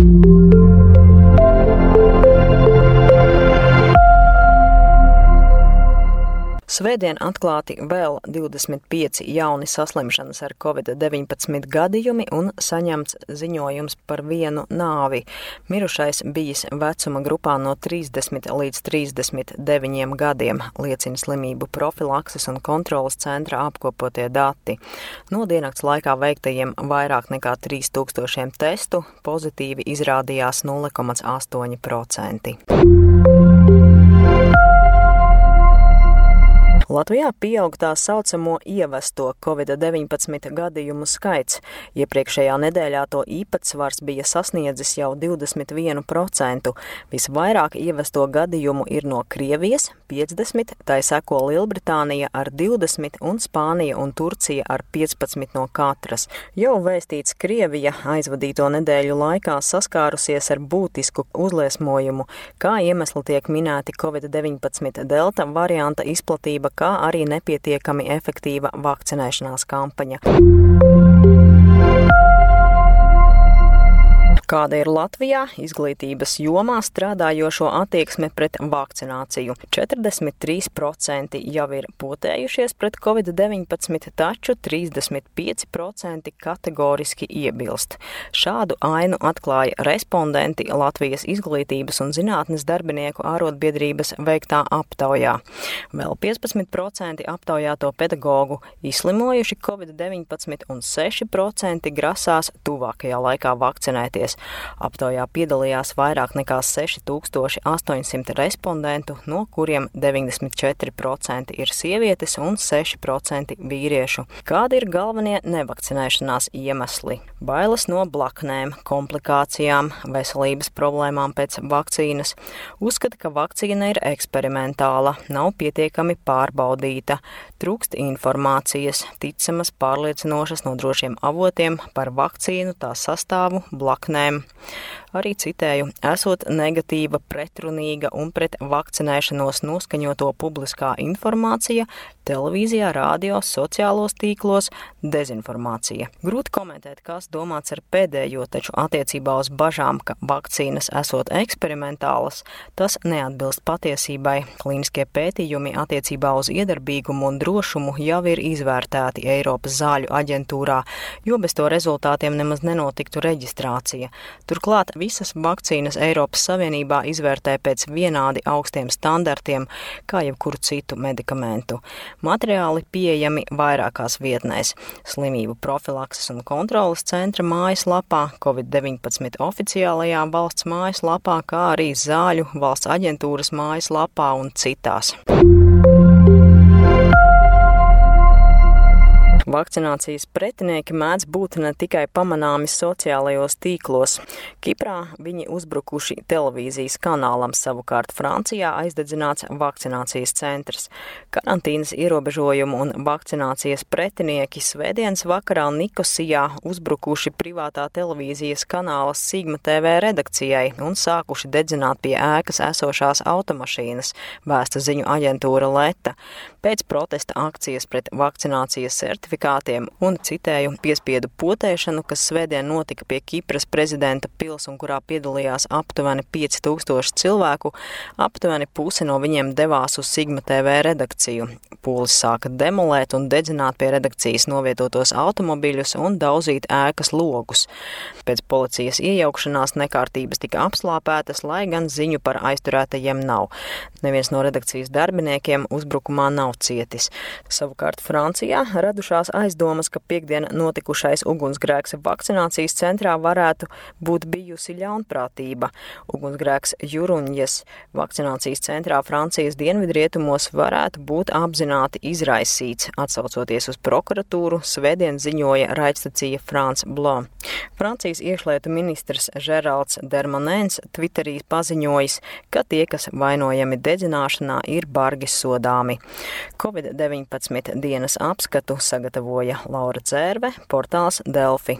you Svētdien atklāti vēl 25 jauni saslimšanas ar covid-19 gadījumi un saņemts ziņojums par vienu nāvi. Mirušais bijis vecuma grupā no 30 līdz 39 gadiem, liecina slimību profilakses un kontrolas centra apkopotie dati. No diennakts laikā veiktajiem vairāk nekā 3000 testu pozitīvi izrādījās 0,8%. Latvijā pieaug tā saucamo ievesto covid-19 gadījumu skaits. Iepriekšējā nedēļā to īpatsvars bija sasniedzis jau 21%. Visvairāk ievesto gadījumu ir no Krievijas - 50, tai seko Lielbritānija ar 20 un Spānija un Turcija ar 15 no katras. Jau vēstīts Krievija aizvadīto nedēļu laikā saskārusies ar būtisku uzliesmojumu, kā iemesli tiek minēti covid-19 delta varianta izplatība kā arī nepietiekami efektīva vakcinēšanās kampaņa. Kāda ir Latvijā izglītības jomā strādājošo attieksme pret vakcināciju? 43% jau ir potējušies pret covid-19, taču 35% kategoriski iebilst. Šādu ainu atklāja respondenti Latvijas izglītības un zinātnes darbinieku ārotbiedrības veiktā aptaujā. Vēl 15% aptaujāto pedagoģu izslimojuši covid-19 un 6% grasās tuvākajā laikā vakcinēties. Aptaujā piedalījās vairāk nekā 6800 respondentu, no kuriem 94% ir sievietes un 6% vīriešu. Kādi ir galvenie nevakcinēšanās iemesli? Bailes no blaknēm, komplikācijām, veselības problēmām pēc vakcīnas, uzskata, ka vakcīna ir eksperimentāla, nav pietiekami pārbaudīta, trūkst informācijas, ticamas, pārliecinošas no drošiem avotiem par vakcīnu, tā sastāvu, blaknēm time. Arī citēju, esot negatīva, pretrunīga un pret vakcinēšanos noskaņoto publiskā informācija, televīzijā, radio, sociālos tīklos, dezinformācija. Grūti komentēt, kas domāts ar pēdējo, taču attiecībā uz bažām, ka vakcīnas esot eksperimentālas, tas neatbilst patiesībai. Klīniskie pētījumi attiecībā uz iedarbīgumu un drošumu jau ir izvērtēti Eiropas zāļu aģentūrā, jo bez to rezultātiem nemaz nenotiktu reģistrācija. Turklāt visas vakcīnas Eiropas Savienībā izvērtē pēc vienādi augstiem standartiem kā jebkuru citu medikamentu. Materiāli pieejami vairākās vietnēs - slimību profilakses un kontrolas centra mājaslapā, Covid-19 oficiālajā valsts mājaslapā, kā arī zāļu valsts aģentūras mājaslapā un citās. Vakcinācijas pretinieki mēdz būt ne tikai pamanāmi sociālajos tīklos. Kiprā viņi uzbrukuši televīzijas kanālam, savukārt Francijā aizdedzināts vakcinācijas centrs. Karantīnas ierobežojumu un vakcinācijas pretinieki svētdienas vakarā Nikosijā uzbrukuši privātā televīzijas kanāla Sigma TV redakcijai un sākuši dedzināt pie ēkas esošās automašīnas, vēsta ziņu aģentūra Leta. Pēc protesta akcijas pret vakcinācijas certifikāciju certifikātiem un citēju piespiedu potēšanu, kas svētdien notika pie Kipras prezidenta pils un kurā piedalījās aptuveni 5000 cilvēku, aptuveni pusi no viņiem devās uz Sigma TV redakciju. Pūlis sāka demolēt un dedzināt pie redakcijas novietotos automobiļus un daudzīt ēkas logus. Pēc policijas iejaukšanās nekārtības tika apslāpētas, lai gan ziņu par aizturētajiem nav. Neviens no redakcijas darbiniekiem uzbrukumā nav cietis. Savukārt Francijā radušās radās aizdomas, ka piekdien notikušais ugunsgrēks vakcinācijas centrā varētu būt bijusi ļaunprātība. Ugunsgrēks Juruņas vakcinācijas centrā Francijas dienvidrietumos varētu būt apzināti izraisīts, atsaucoties uz prokuratūru, svētdien ziņoja raidstacija France Blanc. Francijas iekšlietu ministrs Žeralds Dermanēns Twitterī paziņojis, ka tie, kas vainojami dedzināšanā, ir bargi sodāmi. Covid-19 dienas apskatu sagatavoja sagatavoja Laura Dzērve, portāls Delfi.